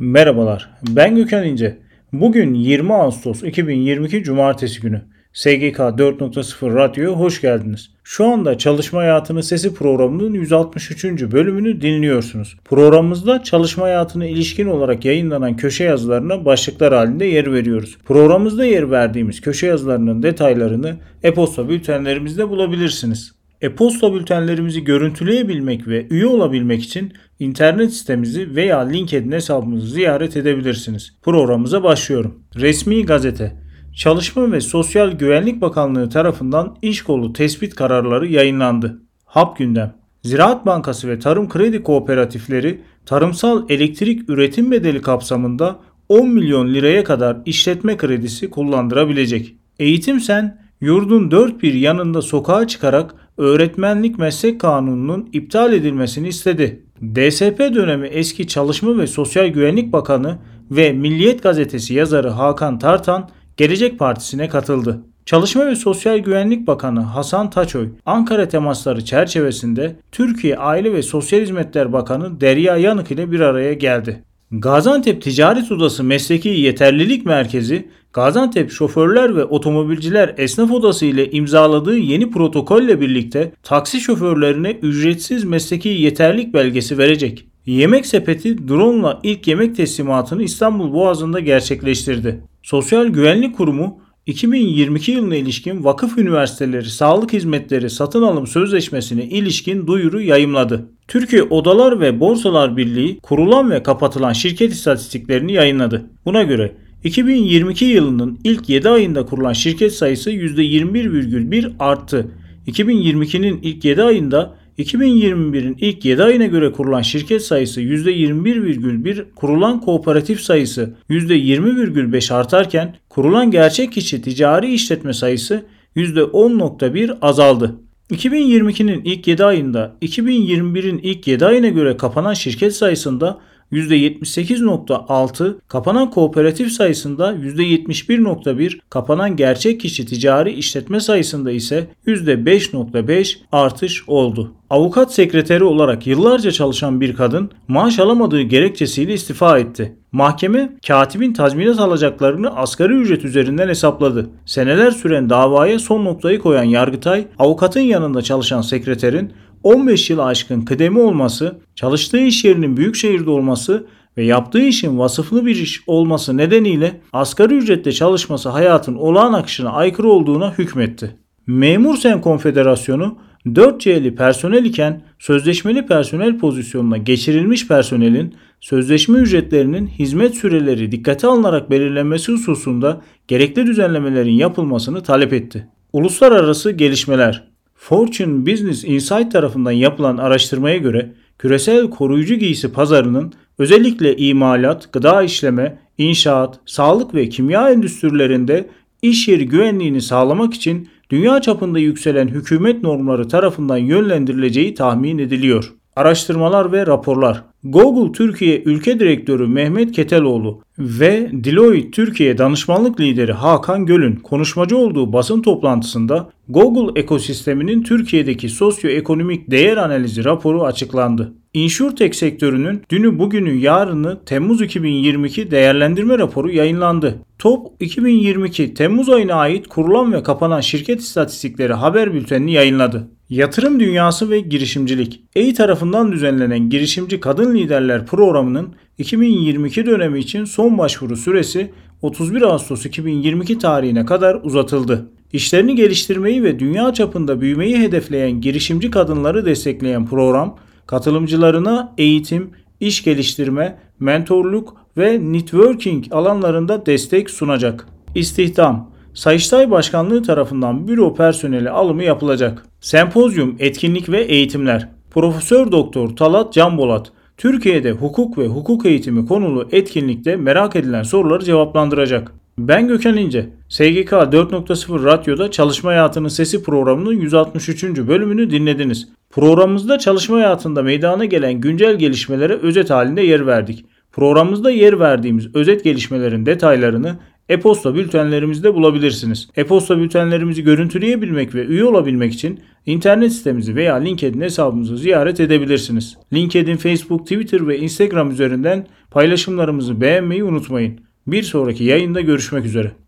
Merhabalar, ben Gökhan İnce. Bugün 20 Ağustos 2022 Cumartesi günü. SGK 4.0 Radyo'ya hoş geldiniz. Şu anda Çalışma Hayatının Sesi programının 163. bölümünü dinliyorsunuz. Programımızda çalışma hayatına ilişkin olarak yayınlanan köşe yazılarına başlıklar halinde yer veriyoruz. Programımızda yer verdiğimiz köşe yazılarının detaylarını e-posta bültenlerimizde bulabilirsiniz. E-posta bültenlerimizi görüntüleyebilmek ve üye olabilmek için internet sitemizi veya LinkedIn hesabımızı ziyaret edebilirsiniz. Programımıza başlıyorum. Resmi gazete Çalışma ve Sosyal Güvenlik Bakanlığı tarafından iş kolu tespit kararları yayınlandı. Hap gündem. Ziraat Bankası ve Tarım Kredi Kooperatifleri tarımsal elektrik üretim bedeli kapsamında 10 milyon liraya kadar işletme kredisi kullandırabilecek. Eğitim Sen yurdun dört bir yanında sokağa çıkarak öğretmenlik meslek kanununun iptal edilmesini istedi. DSP dönemi eski Çalışma ve Sosyal Güvenlik Bakanı ve Milliyet Gazetesi yazarı Hakan Tartan Gelecek Partisi'ne katıldı. Çalışma ve Sosyal Güvenlik Bakanı Hasan Taçoy, Ankara temasları çerçevesinde Türkiye Aile ve Sosyal Hizmetler Bakanı Derya Yanık ile bir araya geldi. Gaziantep Ticaret Odası Mesleki Yeterlilik Merkezi, Gaziantep Şoförler ve Otomobilciler Esnaf Odası ile imzaladığı yeni protokolle birlikte taksi şoförlerine ücretsiz mesleki yeterlilik belgesi verecek. Yemek Sepeti drone ile ilk yemek teslimatını İstanbul Boğazı'nda gerçekleştirdi. Sosyal Güvenlik Kurumu 2022 yılına ilişkin vakıf üniversiteleri sağlık hizmetleri satın alım sözleşmesine ilişkin duyuru yayımladı. Türkiye Odalar ve Borsalar Birliği kurulan ve kapatılan şirket istatistiklerini yayınladı. Buna göre 2022 yılının ilk 7 ayında kurulan şirket sayısı %21,1 arttı. 2022'nin ilk 7 ayında 2021'in ilk 7 ayına göre kurulan şirket sayısı %21,1, kurulan kooperatif sayısı %20,5 artarken kurulan gerçek kişi ticari işletme sayısı %10,1 azaldı. 2022'nin ilk 7 ayında 2021'in ilk 7 ayına göre kapanan şirket sayısında %78.6, kapanan kooperatif sayısında %71.1, kapanan gerçek kişi ticari işletme sayısında ise %5.5 artış oldu. Avukat sekreteri olarak yıllarca çalışan bir kadın maaş alamadığı gerekçesiyle istifa etti. Mahkeme katibin tazminat alacaklarını asgari ücret üzerinden hesapladı. Seneler süren davaya son noktayı koyan Yargıtay, avukatın yanında çalışan sekreterin 15 yıl aşkın kıdemi olması, çalıştığı iş yerinin büyük şehirde olması ve yaptığı işin vasıflı bir iş olması nedeniyle asgari ücretle çalışması hayatın olağan akışına aykırı olduğuna hükmetti. Memur Sen Konfederasyonu 4C'li personel iken sözleşmeli personel pozisyonuna geçirilmiş personelin sözleşme ücretlerinin hizmet süreleri dikkate alınarak belirlenmesi hususunda gerekli düzenlemelerin yapılmasını talep etti. Uluslararası gelişmeler Fortune Business Insight tarafından yapılan araştırmaya göre küresel koruyucu giysi pazarının özellikle imalat, gıda işleme, inşaat, sağlık ve kimya endüstrilerinde iş yeri güvenliğini sağlamak için dünya çapında yükselen hükümet normları tarafından yönlendirileceği tahmin ediliyor. Araştırmalar ve raporlar Google Türkiye Ülke Direktörü Mehmet Keteloğlu ve Deloitte Türkiye Danışmanlık Lideri Hakan Göl'ün konuşmacı olduğu basın toplantısında Google ekosisteminin Türkiye'deki sosyoekonomik değer analizi raporu açıklandı. İnsurtech sektörünün dünü bugünü yarını Temmuz 2022 değerlendirme raporu yayınlandı. Top 2022 Temmuz ayına ait kurulan ve kapanan şirket istatistikleri haber bültenini yayınladı. Yatırım dünyası ve girişimcilik. EY tarafından düzenlenen Girişimci Kadın Liderler programının 2022 dönemi için son başvuru süresi 31 Ağustos 2022 tarihine kadar uzatıldı. İşlerini geliştirmeyi ve dünya çapında büyümeyi hedefleyen girişimci kadınları destekleyen program, katılımcılarına eğitim, iş geliştirme, mentorluk ve networking alanlarında destek sunacak. İstihdam Sayıştay Başkanlığı tarafından büro personeli alımı yapılacak. Sempozyum, etkinlik ve eğitimler. Profesör Doktor Talat Canbolat, Türkiye'de hukuk ve hukuk eğitimi konulu etkinlikte merak edilen soruları cevaplandıracak. Ben Gökhan İnce. SGK 4.0 Radyo'da Çalışma Hayatının Sesi programının 163. bölümünü dinlediniz. Programımızda çalışma hayatında meydana gelen güncel gelişmelere özet halinde yer verdik. Programımızda yer verdiğimiz özet gelişmelerin detaylarını e-posta bültenlerimizde bulabilirsiniz. E-posta bültenlerimizi görüntüleyebilmek ve üye olabilmek için internet sitemizi veya LinkedIn hesabımızı ziyaret edebilirsiniz. LinkedIn, Facebook, Twitter ve Instagram üzerinden Paylaşımlarımızı beğenmeyi unutmayın. Bir sonraki yayında görüşmek üzere.